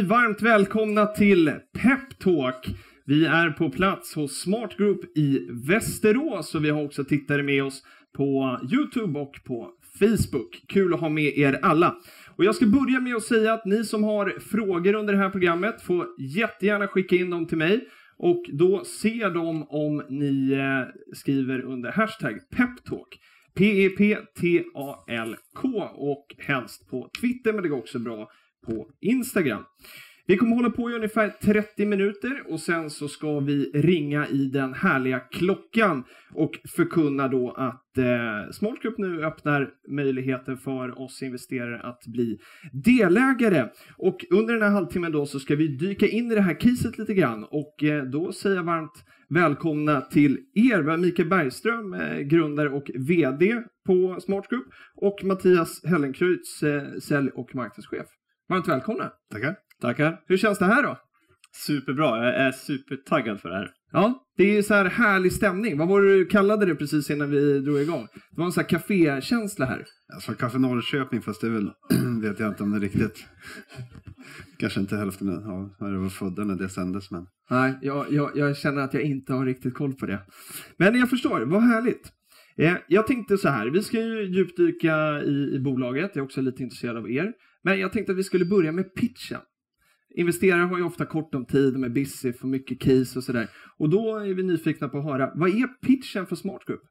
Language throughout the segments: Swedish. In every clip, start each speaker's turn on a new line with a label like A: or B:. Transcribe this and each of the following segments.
A: Varmt välkomna till Peptalk. Vi är på plats hos Smart Group i Västerås och vi har också tittare med oss på Youtube och på Facebook. Kul att ha med er alla. Och jag ska börja med att säga att ni som har frågor under det här programmet får jättegärna skicka in dem till mig och då ser de om ni eh, skriver under hashtag Peptalk. P-E-P-T-A-L-K och helst på Twitter men det går också bra på Instagram. Vi kommer hålla på i ungefär 30 minuter och sen så ska vi ringa i den härliga klockan och förkunna då att eh, Smart Group nu öppnar möjligheten för oss investerare att bli delägare. Och under den här halvtimmen då så ska vi dyka in i det här caset lite grann och eh, då säger jag varmt välkomna till er. Vi har Mikael Bergström, eh, grundare och VD på Smart Group och Mattias Hellenkreutz, eh, sälj och marknadschef. Varmt välkomna!
B: Tackar.
A: Tackar. Hur känns det här då?
B: Superbra, jag är supertaggad för det här.
A: Ja, det är så här härlig stämning. Vad var det du kallade det precis innan vi drog igång? Det var en sån här kafékänsla här.
B: Alltså Café Norrköping, fast det väl, vet jag inte om det är riktigt. Kanske inte hälften av när jag var födda när det sändes, men.
A: Nej, jag, jag, jag känner att jag inte har riktigt koll på det. Men jag förstår, vad härligt. Eh, jag tänkte så här, vi ska ju djupdyka i, i bolaget, jag är också lite intresserad av er. Men jag tänkte att vi skulle börja med pitchen. Investerare har ju ofta kort om tid, de är busy, får mycket case och sådär. Och då är vi nyfikna på att höra, vad är pitchen för Smart Group?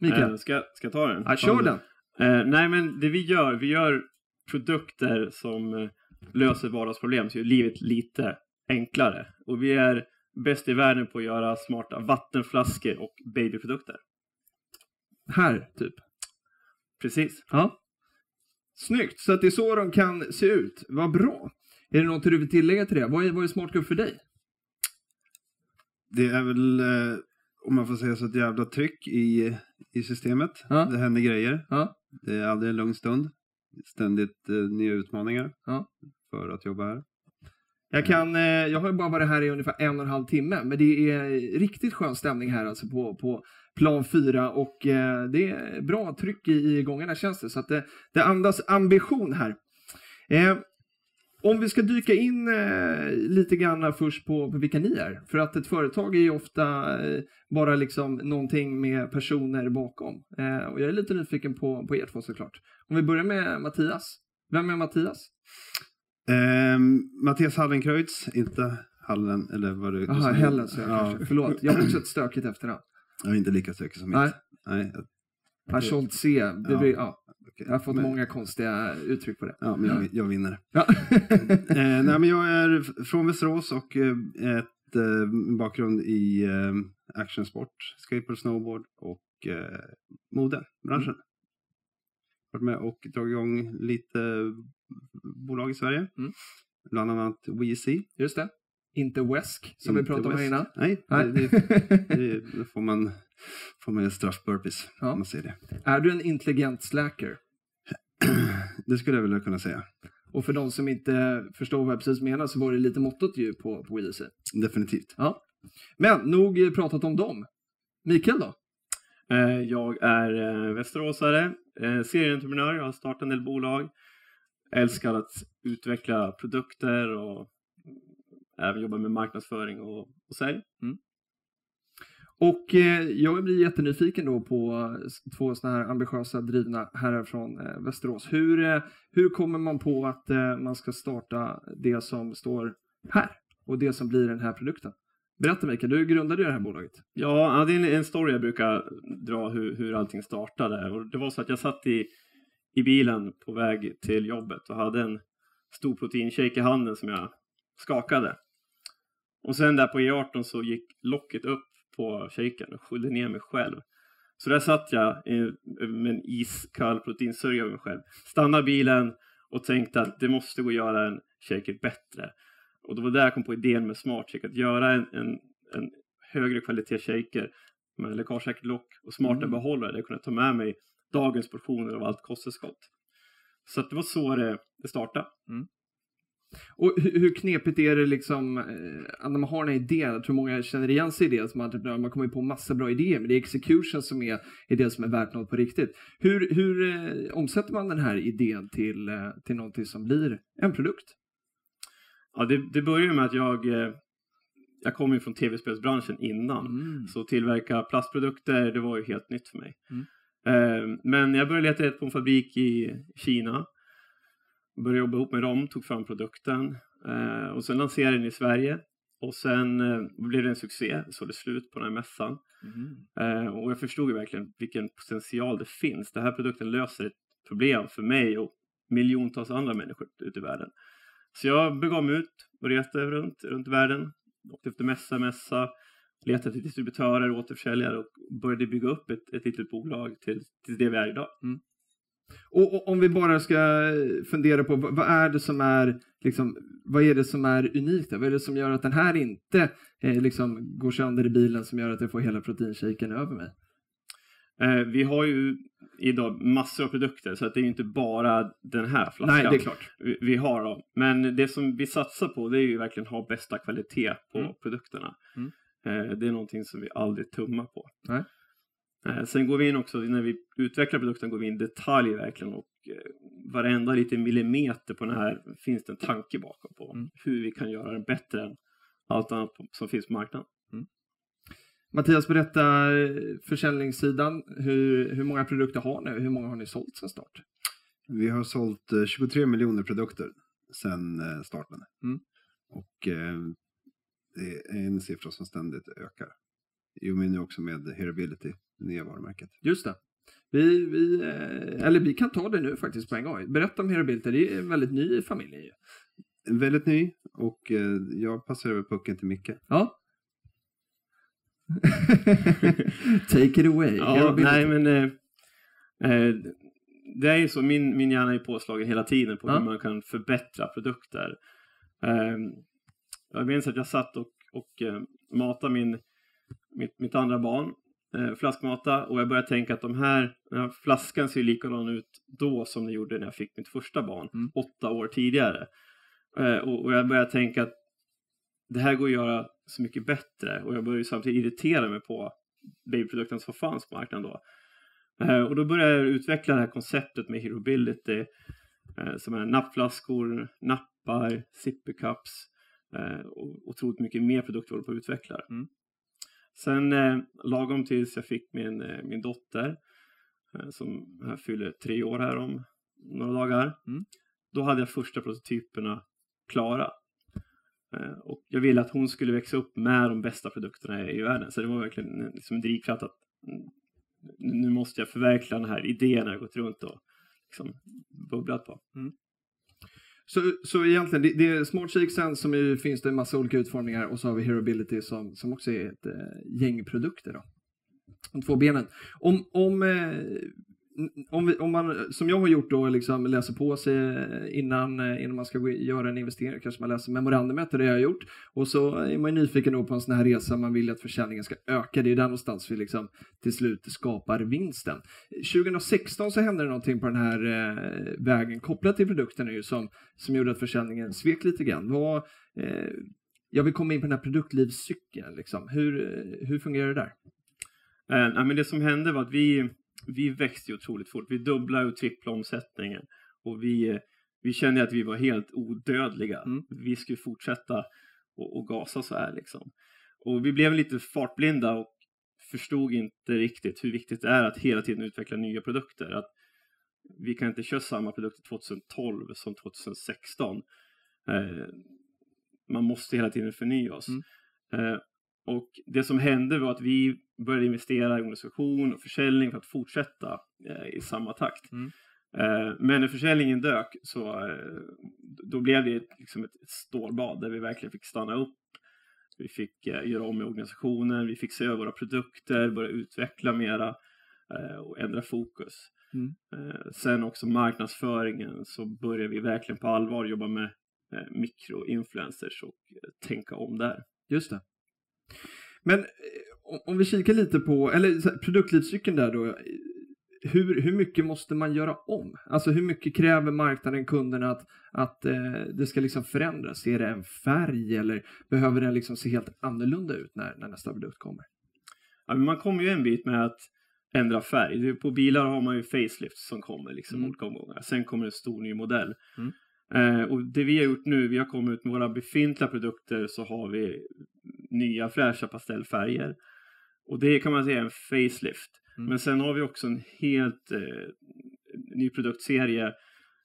A: Mikael?
C: Eh, ska, ska jag ta den?
A: Ja, kör den.
C: Eh, nej, men det vi gör, vi gör produkter som eh, löser vardagsproblem, så gör livet lite enklare. Och vi är bäst i världen på att göra smarta vattenflaskor och babyprodukter.
A: Här, typ.
C: Precis.
A: Ja. Snyggt, så att det är så de kan se ut. Vad bra. Är det något du vill tillägga till det? Vad är, vad är Smart Group för dig?
B: Det är väl, eh, om man får säga så, ett jävla tryck i, i systemet.
A: Ja.
B: Det händer grejer.
A: Ja.
B: Det är aldrig en lugn stund. Ständigt eh, nya utmaningar
A: Ja.
B: för att jobba här.
A: Jag, kan, eh, jag har bara varit här i ungefär en och en halv timme, men det är riktigt skön stämning här alltså på, på plan 4 och eh, det är bra tryck i, i gångarna känns det. Så att det, det andas ambition här. Eh, om vi ska dyka in eh, lite grann först på, på vilka ni är. För att ett företag är ju ofta eh, bara liksom någonting med personer bakom. Och jag är lite nyfiken på, på er två såklart. Om vi börjar med Mattias. Vem är Mattias?
B: Ehm, Mattias Hallenkreutz, inte Hallen, eller vad du...
A: Jaha. Hellen så jag
B: ja,
A: kanske. Förlåt, jag har också ett stökigt efternamn.
B: Jag är inte lika stökig som
A: Nej.
B: mitt. Nej. jag-
A: Ja, Scholtze, det
B: Ja.
A: blir, ja,
B: okej.
A: jag har fått
B: Men-
A: många konstiga uttryck på det.
B: Ja, men jag, jag vinner.
A: Ja.
B: Eh, nej, men jag är från Västerås och eh, ett eh, bakgrund i eh, actionsport, skateboard, snowboard och eh, mode, branschen.
A: Mm.
B: Varit med och dragit igång lite bolag i Sverige.
A: Mm.
B: Bland annat WeC.
A: Just det. Inte Wesk, som vi
B: Inte
A: pratade om här
B: West.
A: innan.
B: Nej,
A: Nej.
B: Det, det, det, får man får man straffburpees
A: Ja.
B: om man säger det.
A: är du en intelligent slacker?
B: Det skulle jag vilja kunna säga.
A: Och för de som inte förstår vad jag precis menar så var det lite mottot ju på, på WC.
B: Definitivt.
A: Ja. Men nog pratat om dem. Mikael då?
C: Eh, jag är eh, västeråsare, eh, serieentreprenör, jag har startat en del bolag. Älskar att utveckla produkter och även jobba med marknadsföring och, och sälj.
A: Och eh, jag blir jättenyfiken då på två sådana här ambitiösa drivna herrar från eh, Västerås. Hur, eh, hur kommer man på att eh, man ska starta det som står här och det som blir den här produkten? Berätta Mikael, du grundade ju det här bolaget.
C: Ja, det är en, story jag brukar dra hur, hur allting startade. Och det var så att jag satt i, i bilen på väg till jobbet och hade en stor proteinshake i handen som jag skakade. Och sen där på E18 så gick locket upp på shaken och skyllde ner mig själv. Så där satt jag med en iskall proteinsörja över mig själv. Stannade bilen och tänkte att det måste gå att göra en shaker bättre. Och det var där jag kom på idén med Smart Shake, att göra en, en, en högre kvalitet shaker med läckagesäkert lock och smarta
A: Mm.
C: behållare där jag kunde ta med mig dagens portioner av allt kosttillskott. Så det var så det, det startade.
A: Och hur, hur knepigt är det liksom, eh, när man har en idé, jag tror många känner igen sig i det som entreprenör, man kommer ju på massa bra idéer, men det är execution som är, är det som är värt något på riktigt. Hur, hur eh, omsätter man den här idén till, eh, till någonting som blir en produkt?
C: Ja, det, det började med att jag, eh, jag kom ju från tv-spelsbranschen innan.
A: Mm.
C: Så tillverka plastprodukter, det var ju helt nytt för mig.
A: Mm.
C: Eh, men jag började leta rätt på en fabrik i Kina. Började jobba ihop med dem, tog fram produkten. Eh, och sen lanserade den i Sverige. Och sen eh, blev det en succé, så det slut på den här mässan.
A: Mm.
C: Och jag förstod ju verkligen vilken potential det finns. Den här produkten löser ett problem för mig och miljontals andra människor ute i världen. Så jag begav mig ut och reste runt, runt världen. Åkte efter mässa, mässa, letade efter distributörer återförsäljare och började bygga upp ett, ett litet bolag till, till det vi är idag.
A: Och, och om vi bara ska fundera på vad, vad är det som är liksom, vad är det som är unikt? Vad är det som gör att den här inte eh, liksom går sönder i bilen som gör att jag får hela proteinshaken över mig?
C: Eh, vi har ju idag massor av produkter så att det är ju inte bara den här flaskan.
A: Nej, det är klart.
C: vi, vi har dem. Men det som vi satsar på det är ju verkligen att ha bästa kvalitet på
A: Mm.
C: produkterna.
A: Mm.
C: Eh, det är någonting som vi aldrig tummar på.
A: Nej.
C: Eh, sen går vi in också, när vi utvecklar produkten går vi in i detalj verkligen och eh, varenda liten millimeter på den här finns det en tanke bakom på
A: Mm.
C: hur vi kan göra den bättre än allt annat som finns på marknaden.
A: Mattias, berätta eh, försäljningssidan. Hur, hur många produkter har ni? Hur många har ni sålt sedan start?
B: Vi har sålt eh, 23 miljoner produkter sedan eh, starten.
A: Mm.
B: Och eh, det är en siffra som ständigt ökar. I och med nu också med Hearability, det nya varumärket.
A: Just det. Vi, vi, eh, eller vi kan ta det nu faktiskt på en gång. Berätta om Herabilter. Det är en väldigt ny ju.
B: Väldigt ny och eh, jag passar över pucken till Micke.
A: Ja. Take it away.
C: Ja, nej men eh, eh, det är ju så, min, min hjärna är påslagen hela tiden på
A: Ja.
C: hur man kan förbättra produkter. Eh, jag minns att jag satt och, och eh, matade min, mitt, mitt andra barn, eh, flaskmata, och jag började tänka att de här, den här flaskan ser likadan ut då som den gjorde när jag fick mitt första barn,
A: Mm.
C: åtta år tidigare. Eh, och, och jag började tänka att det här går att göra så mycket bättre och jag började samtidigt irritera mig på babyprodukten som fanns på marknaden då. Eh, och då började jag utveckla det här konceptet med Herobility eh, som är nappflaskor, nappar, sippycups eh, och otroligt mycket mer produkter håller på att utveckla.
A: Mm.
C: Sen lagom tills jag fick min, min dotter som här fyller tre år här om några dagar.
A: Mm.
C: Då hade jag första prototyperna klara. Eh, och jag ville att hon skulle växa upp med de bästa produkterna i världen. Så det var verkligen en- liksom en drivkraft att mm, nu måste jag förverkliga den här idén jag gått runt och liksom bubblat på.
A: Så, så egentligen, det, det är Smart Shake sen som är, finns det en massa olika utformningar och så har vi Herobility som, som också är ett eh, gäng produkter. Då. De två benen. Om, om, eh, om, vi, om man, som jag har gjort då, liksom läser på sig eh, innan, eh, innan man ska gå, göra en investering, kanske man läser memorandumet, det jag har gjort. Och så är man ju nyfiken då på en sån här resa, man vill ju att försäljningen ska öka, det är där någonstans vi liksom till slut skapar vinsten. 2016 så hände det någonting på den här eh, vägen kopplat till produkten nu som, som gjorde att försäljningen svek lite grann. Vad, eh, jag vill komma in på den här produktlivscykeln, liksom. hur, eh, hur fungerar det där?
C: Eh, men det som hände var att vi, vi växte ju otroligt fort. Vi dubblade och tripplade omsättningen. Och vi, eh, vi kände att vi var helt odödliga.
A: Mm.
C: Vi skulle fortsätta och, och gasa så här liksom. Och vi blev lite fartblinda och förstod inte riktigt hur viktigt det är att hela tiden utveckla nya produkter. Att vi kan inte köra samma produkter 2012 som 2016. Eh, man måste hela tiden förnya oss.
A: Mm.
C: Eh, och det som hände var att vi började investera i organisation och försäljning för att fortsätta eh, i samma takt.
A: Mm.
C: Eh, men när försäljningen dök så eh, då blev det ett, liksom ett, ett stålbad där vi verkligen fick stanna upp. Vi fick eh, göra om i organisationen, vi fick se över våra produkter, börja utveckla mera eh, och ändra fokus.
A: Mm.
C: Eh, sen också marknadsföringen så började vi verkligen på allvar jobba med mikroinfluencers och tänka om där.
A: Just det. Men eh, om, vi kikar lite på, eller produktlivscykeln där då. Hur, hur mycket måste man göra om? Alltså hur mycket kräver marknaden, kunderna att, att eh, det ska liksom förändras? Är det en färg eller behöver den liksom se helt annorlunda ut när, när nästa produkt kommer?
C: Ja, man kommer ju en bit med att ändra färg. På bilar har man ju facelifts som kommer liksom
A: Mm.
C: olika omgångar. Sen kommer en stor ny modell.
A: Mm.
C: Eh, och det vi har gjort nu, vi har kommit ut med våra befintliga produkter så har vi nya fräscha pastellfärger. Och det kan man säga är en facelift.
A: Mm.
C: Men sen har vi också en helt eh, ny produktserie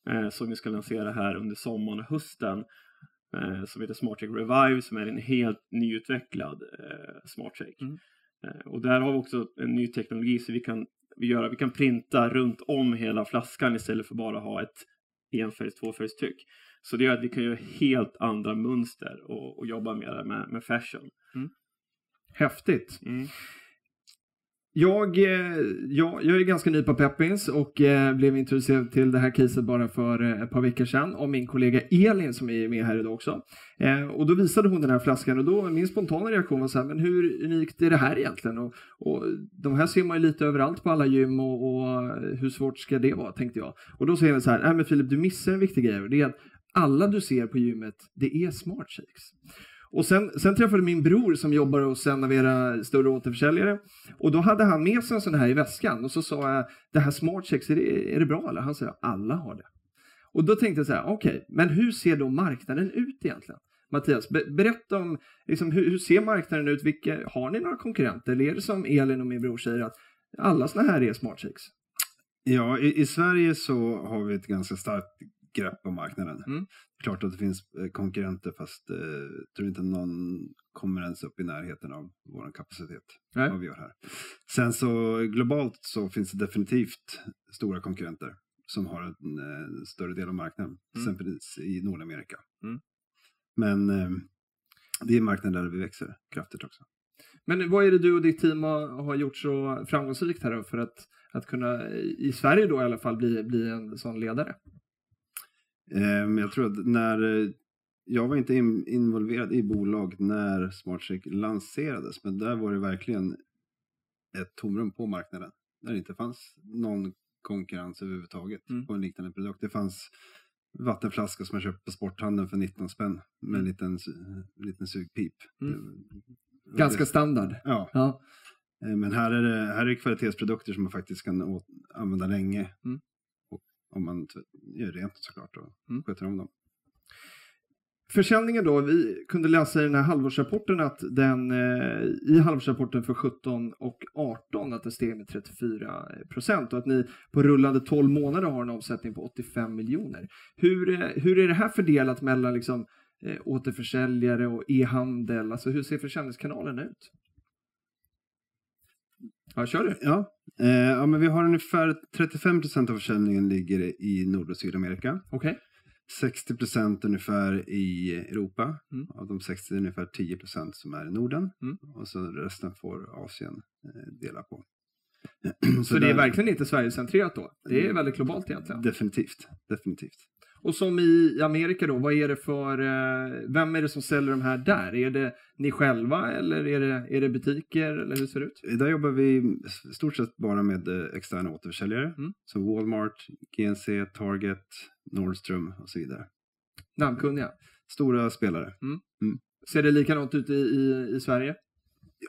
C: eh, som vi ska lansera här under sommaren och hösten. Eh, som heter SmartCheck Revive som är en helt nyutvecklad eh, SmartCheck.
A: Mm.
C: Eh, och där har vi också en ny teknologi så vi kan, vi göra, vi kan printa runt om hela flaskan istället för bara ha ett enfärgs tvåfärgstryck. Så det gör att vi kan göra helt andra mönster och, och jobba mer med, med fashion.
A: Häftigt. Jag, eh, jag, jag är ganska ny på Peppins och eh, blev introducerad till det här caset bara för eh, ett par veckor sedan av min kollega Elin som är med här idag också. Och då visade hon den här flaskan och då min spontana reaktion var så här, men hur unikt är det här egentligen? Och, och de här ser man ju lite överallt på alla gym och, och hur svårt ska det vara, tänkte jag. Och då säger hon så här, nej men Filip du missar en viktig grej och det är att alla du ser på gymmet, det är smart shakes. Och sen, sen träffade min bror som jobbar hos en av era större återförsäljare. Och då hade han med sig en sån här i väskan. Och så sa jag, det här smart är det, är det bra eller? Han sa, alla har det. Och då tänkte jag så här, okej, men hur ser då marknaden ut egentligen? Mattias, be berätta om, liksom, hur, hur ser marknaden ut? Vilka, har ni några konkurrenter? Eller är det som Elin och min bror säger att alla såna här är smart?
B: Ja, i, i Sverige så har vi ett ganska starkt grepp om marknaden.
A: Mm.
B: Klart att det finns eh, konkurrenter fast eh, tror inte någon kommer ens upp i närheten av vår kapacitet.
A: Nej.
B: Vad vi gör här. Sen så globalt så finns det definitivt stora konkurrenter som har en eh, större del av marknaden. Exempelvis i Nordamerika.
A: Mm.
B: Men eh, det är en marknad där vi växer kraftigt också.
A: Men vad är det du och ditt team har, har gjort så framgångsrikt här för att, att kunna, i Sverige då i alla fall, bli, bli en sån ledare?
B: Eh, Men jag tror att när eh, jag var inte in, involverad i bolag när SmartCheck lanserades, men där var det verkligen ett tomrum på marknaden. Där det inte fanns någon konkurrens överhuvudtaget
A: Mm.
B: på en liknande produkt. Det fanns vattenflaskor som jag köpte på sporthandeln för 19 spänn med en liten, su- liten sugpip.
A: Mm.
B: Det-
A: Ganska standard.
B: Ja,
A: Ja.
B: eh, men här är det här är det kvalitetsprodukter som man faktiskt kan använda länge.
A: Mm.
B: Om man gör rent såklart och
A: Mm.
B: sköter om dem.
A: Försäljningen då, vi kunde läsa i den här halvårsrapporten att den eh, i halvårsrapporten för 17 och 18 att det steg med 34 procent och att ni på rullande 12 månader har en omsättning på 85 miljoner. Hur, eh, hur är det här fördelat mellan liksom, eh, återförsäljare och e-handel? Alltså hur ser försäljningskanalerna ut? Ja, kör du.
B: Ja, eh, ja men vi har ungefär 35 procent av försäljningen ligger i Nord och Sydamerika.
A: Okej.
B: 60 procent ungefär i Europa.
A: Mm.
B: Av de 60 är ungefär 10 procent som är i Norden.
A: Mm.
B: Och så resten får Asien eh, dela på.
A: Så, det är
B: där-
A: verkligen inte Sverigecentrerat då? Det är väldigt globalt egentligen.
B: Definitivt, definitivt.
A: Och som i Amerika då, vad är det för, eh, vem är det som säljer de här där? Är det ni själva eller är det, är det butiker eller hur ser det ut?
B: Där jobbar vi i stort sett bara med eh, externa återförsäljare.
A: Mm.
B: Som Walmart, GNC, Target, Nordstrom och så vidare.
A: Namnkunniga.
B: Stora spelare.
A: Ser det likadant ut i, i, i Sverige?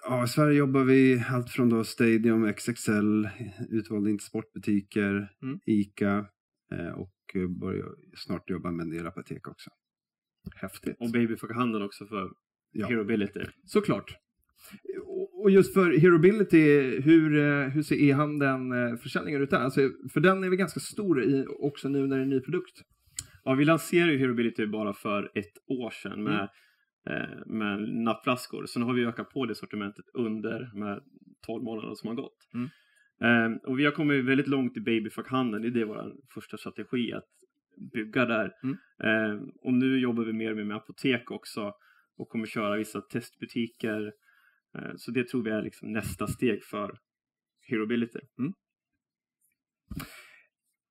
B: Ja, i Sverige jobbar vi allt från då Stadium, XXL, utvalda Intersportbutiker,
A: Mm.
B: ICA och eh, börjar snart jobba med en del apotek också.
A: Häftigt.
C: Och babyfackhandeln också för
B: Ja.
C: Herobility.
A: Såklart. Och- just för Herobility, hur, eh, hur ser e-handeln eh, försäljningen ut där? Alltså, för den är väl ganska stor i, också nu när det är en ny produkt.
C: Ja, vi lanserade ju Herobility bara för ett år sedan med, eh, med nappflaskor. Sen har vi ökat på det sortimentet under med 12 månader som har gått.
A: Mm.
C: Eh, och vi har kommit väldigt långt i babyfackhandeln. Det är vår första strategi att bygga där.
A: Mm.
C: Eh, och nu jobbar vi mer med, med apotek också och kommer köra vissa testbutiker. Eh, så det tror vi är liksom nästa steg för Herobility.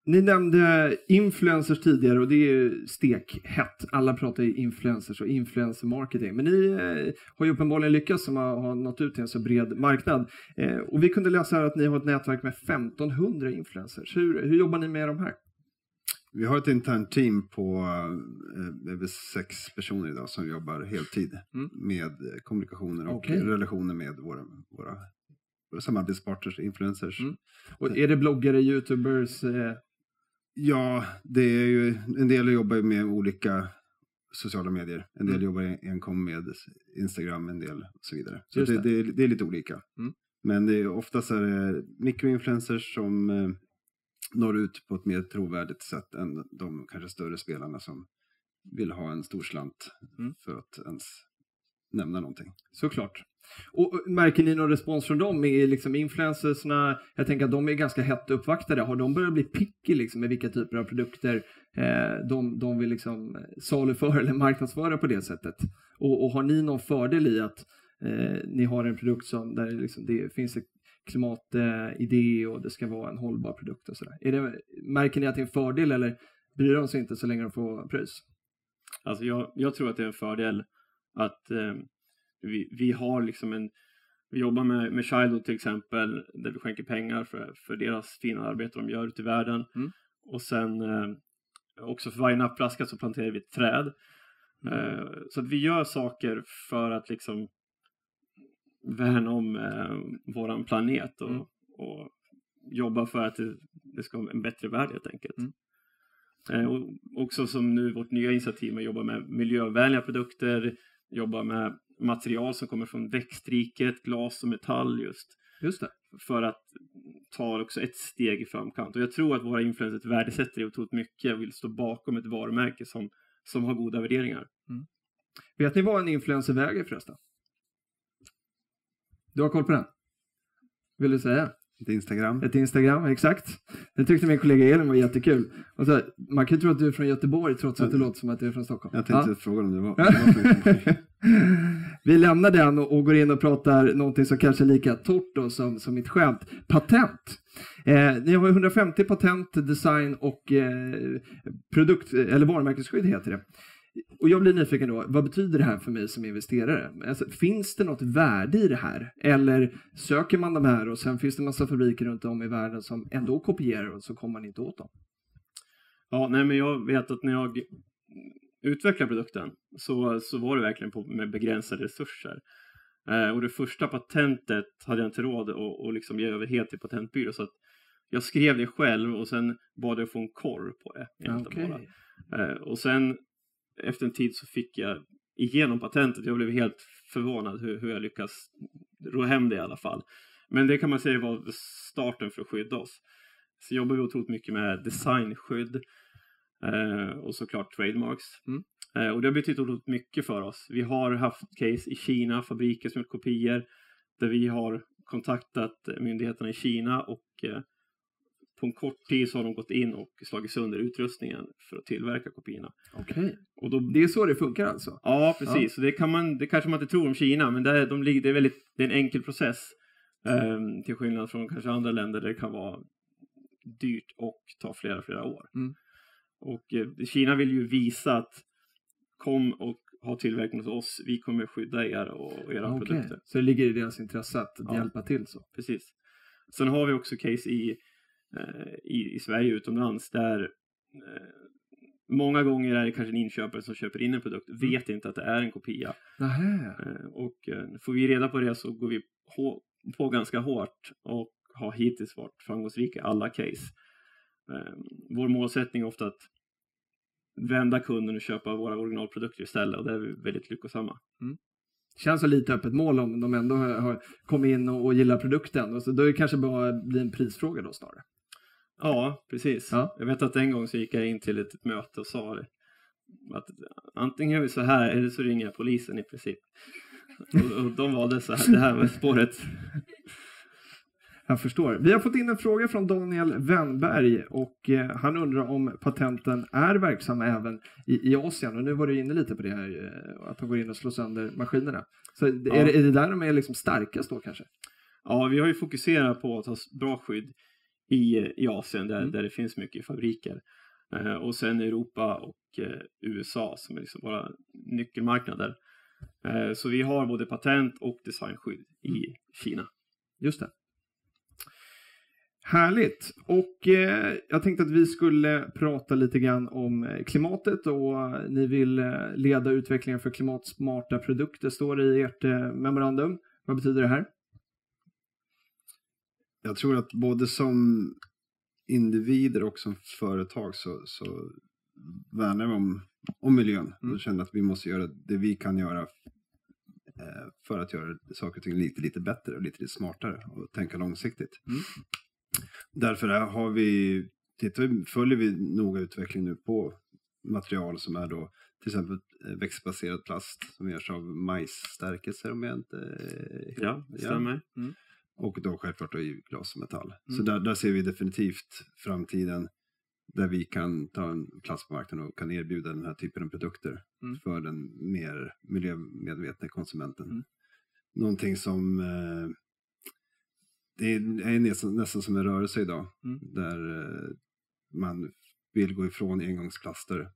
A: Ni nämnde influencers tidigare och det är ju stekhett. Alla pratar ju influencers och influencer marketing. Men ni eh, har ju uppenbarligen lyckats som har, har nått ut till en så bred marknad. Eh, och vi kunde läsa här att ni har ett nätverk med 1500 influencers. Hur, hur jobbar ni med de här?
B: Vi har ett internt team på eh, över sex personer idag som jobbar heltid
A: Mm.
B: med kommunikationer och
A: Okej.
B: relationer med våra, våra, våra samarbetspartners, influencers.
A: Mm. Och är det bloggare, youtubers? Eh,
B: Ja, det är ju en del jobbar ju med olika sociala medier. En del
A: Mm.
B: jobbar enkom med Instagram, en del och så vidare. Så det,
A: det.
B: det är lite olika.
A: Mm.
B: Men det är, oftast är det mikroinfluencers som eh, når ut på ett mer trovärdigt sätt än de kanske större spelarna som vill ha en stor slant
A: Mm.
B: för att ens nämna någonting.
A: Såklart. Och eh, märker ni någon respons från dem? Är liksom influencersna, jag tänker att de är ganska hett uppvaktade. Har de börjat bli picky liksom med vilka typer av produkter eh, de, de vill liksom saluföra eller marknadsföra på det sättet? Och, och har ni någon fördel i att eh, ni har en produkt som där det liksom, det finns en klimatidé eh, och det ska vara en hållbar produkt och sådär? Är det, märker ni att det är en fördel eller bryr de sig inte så länge de får pröjs?
C: Alltså jag, jag tror att det är en fördel att eh, vi, vi har liksom en vi jobbar med, med Childhood till exempel där vi skänker pengar för, för deras fina arbete de gör ute i världen.
A: Mm.
C: Och sen eh, också för varje nappflaska så planterar vi ett träd. Eh, så att vi gör saker för att liksom värna om eh, våran planet och,
A: Mm.
C: och jobba för att det, det ska vara en bättre värld helt enkelt.
A: Mm.
C: Eh, och också som nu vårt nya initiativ med att jobba med miljövänliga produkter, jobba med material som kommer från växtriket, glas och metall just
A: Just det.
C: för att ta också ett steg i framkant. Och jag tror att våra influencers värdesätter det otroligt mycket och vill stå bakom ett varumärke som, som har goda värderingar.
A: Vet ni vad en influencer väger förresten? Du har koll på den? Vill du säga?
B: Ett Instagram.
A: Ett Instagram, exakt. Det tyckte min kollega Elin var jättekul. Och så, här, man kan ju tro att du är från Göteborg trots att det låter som att du är från Stockholm.
B: Jag tänkte
A: Ja.
B: fråga om det var.
A: Vi lämnar den och, och går in och pratar någonting som kanske är lika torrt då som, som mitt skämt. Patent. Eh, ni har ju 150 patent, design och eh, produkt, eller varumärkesskydd heter det. Och jag blir nyfiken då, vad betyder det här för mig som investerare? Alltså, finns det något värde i det här? Eller söker man de här och sen finns det massa fabriker runt om i världen som ändå kopierar och så kommer man inte åt dem?
C: Ja, nej, men jag vet att när jag utvecklade produkten så, så var det verkligen på, med begränsade resurser. Eh, och det första patentet hade jag inte råd att och liksom ge över helt till patentbyrå så att jag skrev det själv och sen bad jag få en korr på det. bara. Eh, och sen efter en tid så fick jag igenom patentet. Jag blev helt förvånad hur, hur jag lyckas ro hem det i alla fall. Men det kan man säga var starten för att skydda oss. Så jobbar vi otroligt mycket med designskydd eh, och såklart trademarks.
A: Mm.
C: Eh, och det har betytt otroligt mycket för oss. Vi har haft case i Kina, fabriker som gjort kopior, där vi har kontaktat myndigheterna i Kina och eh, på en kort tid så har de gått in och slagit sönder utrustningen för att tillverka kopiorna.
A: Okej.
C: Och då,
A: Det är så det funkar alltså?
C: ja, precis. Så det, kan man, det kanske man inte tror om Kina, men det är, de, det är, väldigt, det är en enkel process. ehm, till skillnad från kanske andra länder där det kan vara dyrt och ta flera, flera år.
A: Mm.
C: Och eh, Kina vill ju visa att kom och ha tillverkning hos oss, vi kommer skydda er och era
A: Okej.
C: produkter.
A: Så det ligger i deras intresse att
C: Ja.
A: hjälpa till så?
C: Precis. Sen har vi också case i, eh, i, i Sverige utomlands där eh, många gånger är det kanske en inköpare som köper in en produkt, vet inte att det är en kopia.
A: Nähä.
C: Eh, och eh, får vi reda på det så går vi på, ganska hårt och har hittills varit framgångsrika i alla case. Eh, vår målsättning är ofta att vända kunden och köpa våra originalprodukter istället och där är vi väldigt lyckosamma.
A: Känns som lite öppet mål om de ändå har, kommit in och, och gillar produkten. Och så då är det kanske bara blir en prisfråga då snarare.
C: Ja, precis.
A: Ja.
C: Jag vet att en gång så gick jag in till ett möte och sa det. Att antingen gör vi så här eller så ringer jag polisen i princip. Och, och de valde så här, det här med spåret.
A: Jag förstår. Vi har fått in en fråga från Daniel Wennberg och eh, han undrar om patenten är verksamma även i, i Asien. Och nu var du inne lite på det här, eh, att de går in och slår sönder maskinerna. Så är, det, är det där de är liksom starkast då kanske?
C: Ja, vi har ju fokuserat på att ha bra skydd i, i Asien där,
A: Mm.
C: där det finns mycket fabriker. Eh, och sen Europa och eh, USA som är liksom våra nyckelmarknader. Eh, så vi har både patent och designskydd i Kina.
A: Just det. Härligt. Och eh, jag tänkte att vi skulle prata lite grann om eh, klimatet och eh, ni vill eh, leda utvecklingen för klimatsmarta produkter, står det i ert eh, memorandum. Vad betyder det här?
B: Jag tror att både som individer och som företag så, så värnar vi om, om miljön
A: Mm.
B: och känner att vi måste göra det vi kan göra eh, för att göra saker och ting lite, lite bättre och lite, lite smartare och tänka långsiktigt.
A: Mm.
B: Därför är- har vi, tittar vi, följer vi noga utvecklingen nu på material som är då till exempel eh, växtbaserad plast som görs av majsstärkelser om jag inte...
C: Ja, det stämmer.
B: Och då självklart då i glas och metall. Så
A: Mm.
B: där, där ser vi definitivt framtiden där vi kan ta en plats på marknaden och kan erbjuda den här typen av produkter
A: Mm.
B: för den mer miljömedvetna konsumenten.
A: Mm.
B: Någonting som eh, det är nästan, nästan som en rörelse idag
A: Mm.
B: där eh, man vill gå ifrån engångsplaster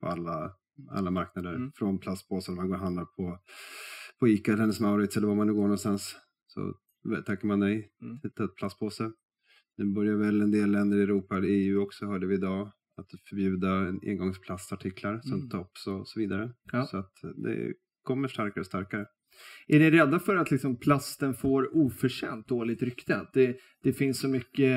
B: på alla, alla marknader.
A: Mm.
B: Från plastpåsar man går och handlar på, på Ica eller Hennes Mauritz eller var man nu går någonstans. Så tackar man nej
A: Mm.
B: till plastpåse. Nu börjar väl en del länder i Europa, EU också hörde vi idag, att förbjuda en engångsplastartiklar som
A: Mm.
B: tops och så vidare.
A: Ja.
B: Så att det kommer starkare och starkare.
A: Är ni rädda för att liksom plasten får oförtjänt dåligt rykte? Att det, det finns så mycket,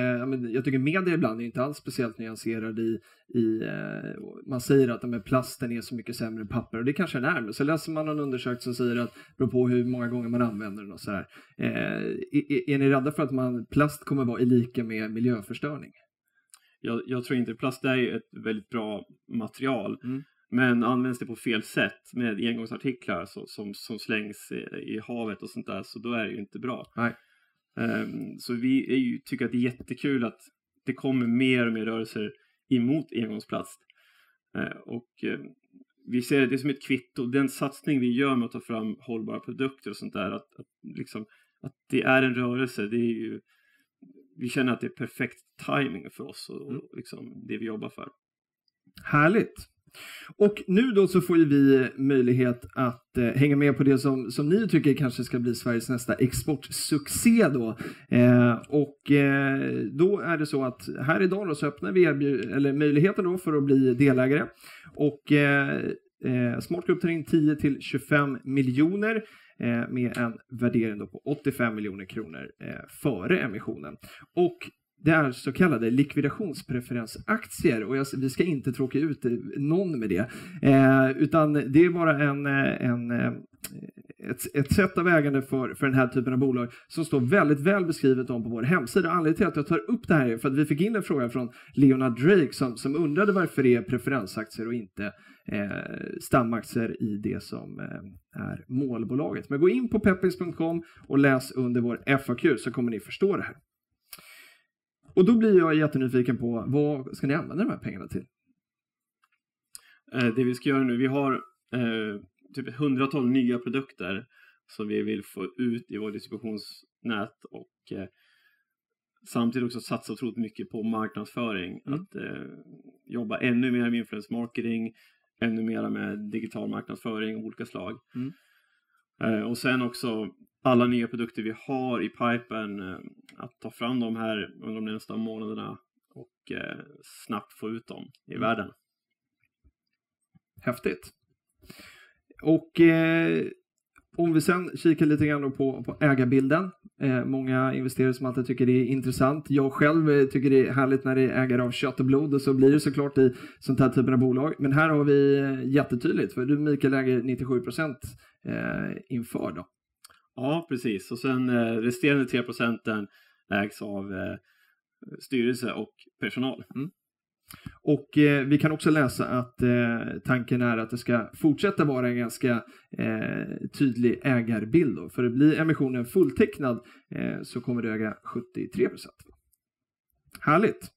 A: jag tycker media ibland är inte alls speciellt nyanserad i, i eh, man säger att men plasten är så mycket sämre än papper och det kanske den är, men så läser man en undersökning som säger att det beror på hur många gånger man använder den och sådär. Eh, är, är ni rädda för att man, plast kommer vara i lika med miljöförstöring?
C: Jag, jag tror inte, plast är ju ett väldigt bra material.
A: Mm.
C: Men används det på fel sätt med engångsartiklar så, som, som slängs i, i havet och sånt där så då är det ju inte bra.
A: Nej.
C: Ehm, så vi ju, tycker att det är jättekul att det kommer mer och mer rörelser emot engångsplast. Eh, och eh, vi ser det, det som ett kvitto. Den satsning vi gör med att ta fram hållbara produkter och sånt där, att, att, liksom, att det är en rörelse, det är ju vi känner att det är perfekt timing för oss och, och liksom det vi jobbar för.
A: Härligt. Och nu då så får ju vi eh, möjlighet att eh, hänga med på det som, som ni tycker kanske ska bli Sveriges nästa exportsuccé då. Eh, och eh, då är det så att här idag då så öppnar vi eller möjligheten då för att bli delägare. Och eh, eh, Smart Group tar in 10 till 25 miljoner eh, med en värdering då på 85 miljoner kronor eh, före emissionen. Och det är så kallade likvidationspreferensaktier och jag, vi ska inte tråka ut eh, någon med det. Eh, utan det är bara en, eh, en, eh, ett, ett sätt av ägande för, för den här typen av bolag som står väldigt väl beskrivet om på vår hemsida. Anledningen till att jag tar upp det här är för att vi fick in en fråga från Leonard Drake som, som undrade varför det är preferensaktier och inte eh, stamaktier i det som eh, är målbolaget. Men gå in på peppings.com och läs under vår FAQ så kommer ni förstå det här. Och då blir jag jättenyfiken på vad ska ni använda de här pengarna till?
C: Eh, det vi ska göra nu, vi har eh, typ ett hundratal nya produkter som vi vill få ut i vår distributionsnät och eh, samtidigt också satsa otroligt mycket på marknadsföring.
A: Mm.
C: Att eh, jobba ännu mer med influence marketing, ännu mer med digital marknadsföring av olika slag.
A: Mm.
C: Eh, och sen också alla nya produkter vi har i pipen, eh, att ta fram de här under de nästa månaderna och eh, snabbt få ut dem i
A: Mm.
C: världen.
A: Häftigt. Och eh, om vi sen kikar lite grann på, på ägarbilden. Eh, många investerare som alltid tycker det är intressant. Jag själv eh, tycker det är härligt när det är ägare av kött och blod och så blir det såklart i sånt här typen av bolag. Men här har vi jättetydligt, för du Mikael äger 97 procent eh, inför då.
C: Ja, precis. Och sen eh, resterande 3 procenten ägs av eh, styrelse och personal. Mm.
A: Och eh, vi kan också läsa att eh, tanken är att det ska fortsätta vara en ganska eh, tydlig ägarbild. Då. För blir emissionen fulltecknad eh, så kommer det äga 73 procent. Härligt!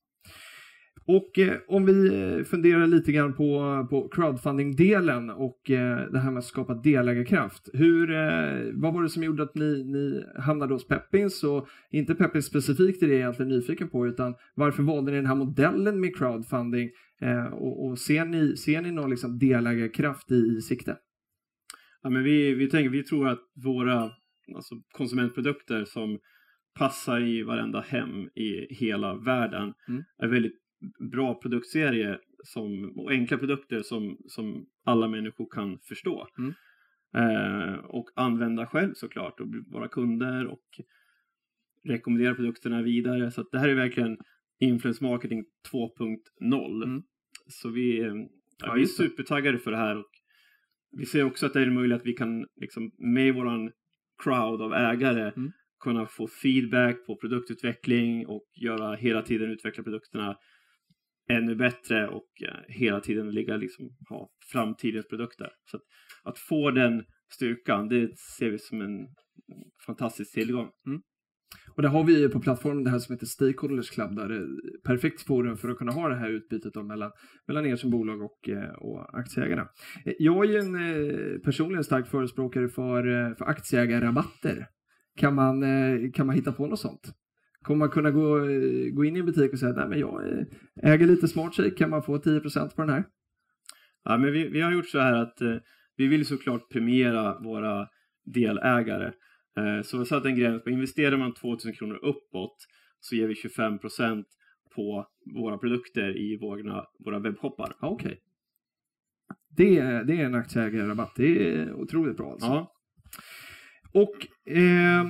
A: Och eh, om vi eh, funderar lite grann på, på crowdfunding-delen och eh, det här med att skapa delägarkraft. Hur, eh, vad var det som gjorde att ni, ni hamnade hos Peppins? Och inte Peppins specifikt är det jag egentligen nyfiken på, utan varför valde ni den här modellen med crowdfunding? Eh, och, och ser, ni, ser ni någon liksom delägarkraft i, i sikte?
C: Ja, men vi, vi, tänker, vi tror att våra alltså, konsumentprodukter som passar i varenda hem i hela världen
A: Mm.
C: är väldigt bra produktserie som, och enkla produkter som, som alla människor kan förstå.
A: Mm.
C: Eh, och använda själv såklart och våra kunder och rekommendera produkterna vidare. Så det här är verkligen influence marketing 2.0.
A: Mm.
C: Så vi,
A: Ja,
C: vi är supertaggade för det här. Och vi ser också att det är möjligt att vi kan liksom, med våran crowd av ägare
A: Mm.
C: kunna få feedback på produktutveckling och göra hela tiden utveckla produkterna ännu bättre och eh, hela tiden ligga liksom, ha framtidens produkter. Så att, att få den styrkan, det ser vi som en fantastisk tillgång. Mm.
A: Och där har vi ju på plattformen det här som heter Stakeholders Club, där det är perfekt forum för att kunna ha det här utbytet då mellan, mellan er som bolag och, eh, och aktieägarna. Eh, jag är ju en personligen stark förespråkare för, för aktieägarrabatter. Kan man, kan man hitta på något sånt? Kommer man kunna gå, eh, gå in i en butik och säga nej men jag eh, äger lite SmartShake, kan man få 10% på den här?
C: Ja, men vi, vi har gjort så här att eh, vi vill såklart premiera våra delägare. Eh, så vi har satt en gräns på investerar man 2000 kronor uppåt så ger vi 25% på våra produkter i våra, våra webbshoppar.
A: Ja, Okej. Det, är- det är en aktieägarrabatt, det är otroligt bra alltså.
C: Ja,
A: Och eh,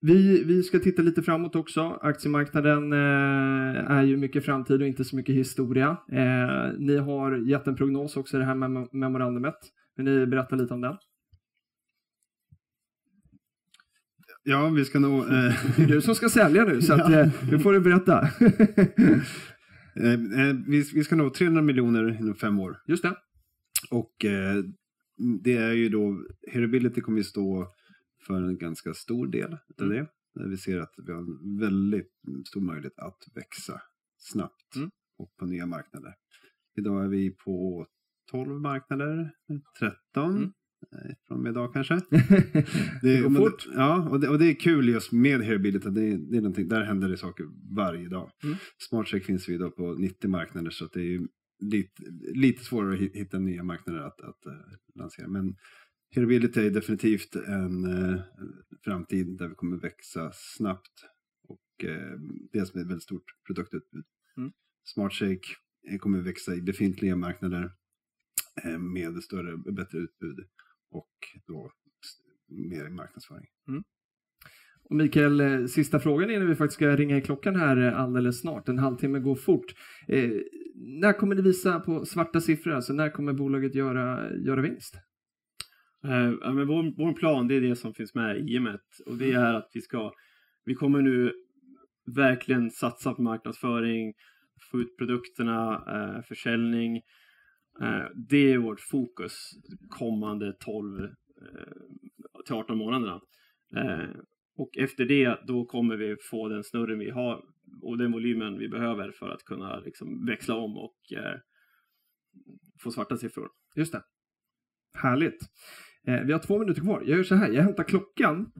A: vi, vi ska titta lite framåt också. Aktiemarknaden eh, är ju mycket framtid och inte så mycket historia. Eh, ni har gett en prognos också i det här mem- memorandumet. Vill ni berätta lite om den?
B: Ja, vi ska nog... Eh,
A: Det är du som ska sälja nu, så att, eh, nu får du berätta.
B: eh, eh, vi, vi ska nå 300 miljoner inom fem år.
A: Just det.
B: Och det är ju då, Hearability kommer ju stå för en ganska stor del av
A: Mm.
B: det. Där vi ser att vi har en väldigt stor möjlighet att växa snabbt
A: Mm.
B: och på nya marknader. Idag är vi på 12 marknader, 13
A: Mm.
B: eh, från och med idag kanske.
A: Det går
B: men-
A: fort.
B: Ja, och det, och det är kul just med att Det, det är någonting, där händer det saker varje dag.
A: Mm.
B: SmartCheck finns vi idag på 90 marknader så att det är lite, lite svårare att hi- hitta nya marknader att, att eh, lansera. Men Hearability är definitivt en eh, framtid där vi kommer växa snabbt och eh, dels med ett väldigt stort produktutbud.
A: Mm.
B: SmartShake kommer växa i befintliga marknader eh, med större, bättre utbud och då mer marknadsföring.
A: Och Mikael, eh, sista frågan innan vi faktiskt ska ringa i klockan här eh, alldeles snart. En halvtimme går fort. Eh, när kommer ni visa på svarta siffror? Alltså när kommer bolaget göra, göra vinst?
C: Eh, men vår, vår plan det är det som finns med i IMET och det är att vi ska, vi kommer nu verkligen satsa på marknadsföring, få ut produkterna, eh, försäljning. Eh, det är vårt fokus kommande 12 eh, till 18 månaderna. Eh, och efter det då kommer vi få den snurren vi har och den volymen vi behöver för att kunna liksom växla om och eh, få svarta siffror.
A: Just det. Härligt. Eh, vi har två minuter kvar. Jag gör så här, jag hämtar klockan.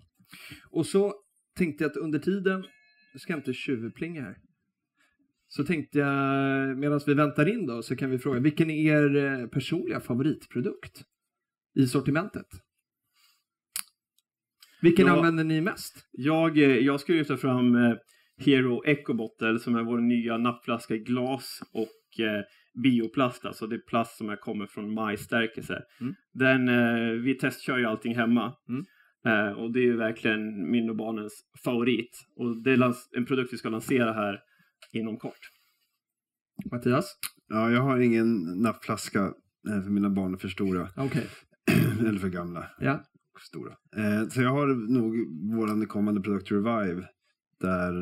A: Och så tänkte jag att under tiden, nu ska jag inte tjuvplinga här. Så tänkte jag, medan vi väntar in då, så kan vi fråga, vilken är er eh, personliga favoritprodukt i sortimentet? Vilken
C: Ja.
A: använder ni mest?
C: Jag, eh, jag skulle lyfta fram eh, Hero Eco Bottle som är vår nya nappflaska i glas och bioplast, alltså det är plast som är, kommer från majsstärkelse.
A: Mm.
C: Den, eh, vi testkör ju allting hemma.
A: Mm.
C: Eh, och det är ju verkligen min och barnens favorit. Och det är en produkt vi ska lansera här inom kort.
A: Mattias?
B: Ja, jag har ingen nappflaska eh, för mina barn är för stora.
A: Okej.
B: Eller för gamla
A: Ja.
B: stora. Eh, så jag har nog våran kommande produkt Revive. Där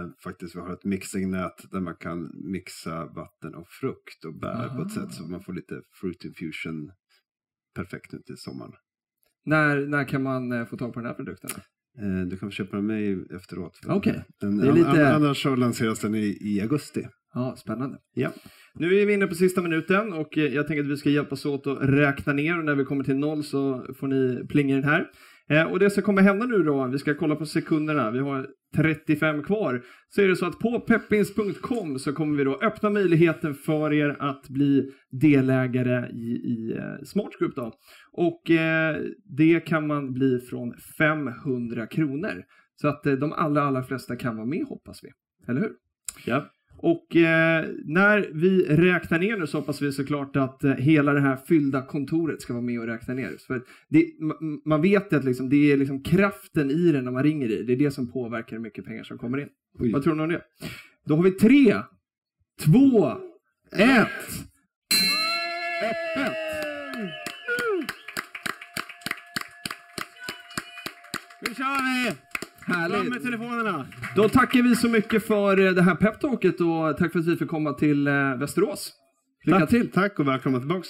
B: eh, faktiskt vi har ett mixingnät där man kan mixa vatten och frukt och bär på
A: Ah.
B: ett sätt så man får lite fruit infusion perfekt nu till sommaren.
A: När, när kan man eh, få tag på den här produkten?
B: Eh, du kan köpa den mig efteråt.
A: Okej.
B: Den,
A: Det är lite-
B: an- Annars så lanseras den i, i augusti.
A: Ja, spännande.
B: Ja.
A: Nu är vi inne på sista minuten och eh, jag tänker att vi ska hjälpas åt att räkna ner och när vi kommer till noll så får ni plinga den här. Eh, Och det som kommer hända nu då, vi ska kolla på sekunderna, vi har 35 kvar, så är det så att på peppins.com så kommer vi då öppna möjligheten för er att bli delägare i, i eh, Smart Group då. Och eh, det kan man bli från 500 kronor. Så att eh, de allra, allra flesta kan vara med hoppas vi. Eller hur?
C: Ja.
A: Och eh, när vi räknar ner nu så hoppas vi såklart att eh, hela det här fyllda kontoret ska vara med och räkna ner. För det, ma- man vet att liksom, det är liksom kraften i det när man ringer i. Det är det som påverkar hur mycket pengar som kommer in.
B: Oj.
A: Vad tror ni om det? Då har vi tre, två, ett. Öppet!
C: Nu kör vi! Fram med
A: Härligt!
C: telefonerna!
A: Då tackar vi så mycket för eh, det här peptalket och tack för att vi fick komma till eh, Västerås. Lycka till!
B: Tack och välkomna tillbaks.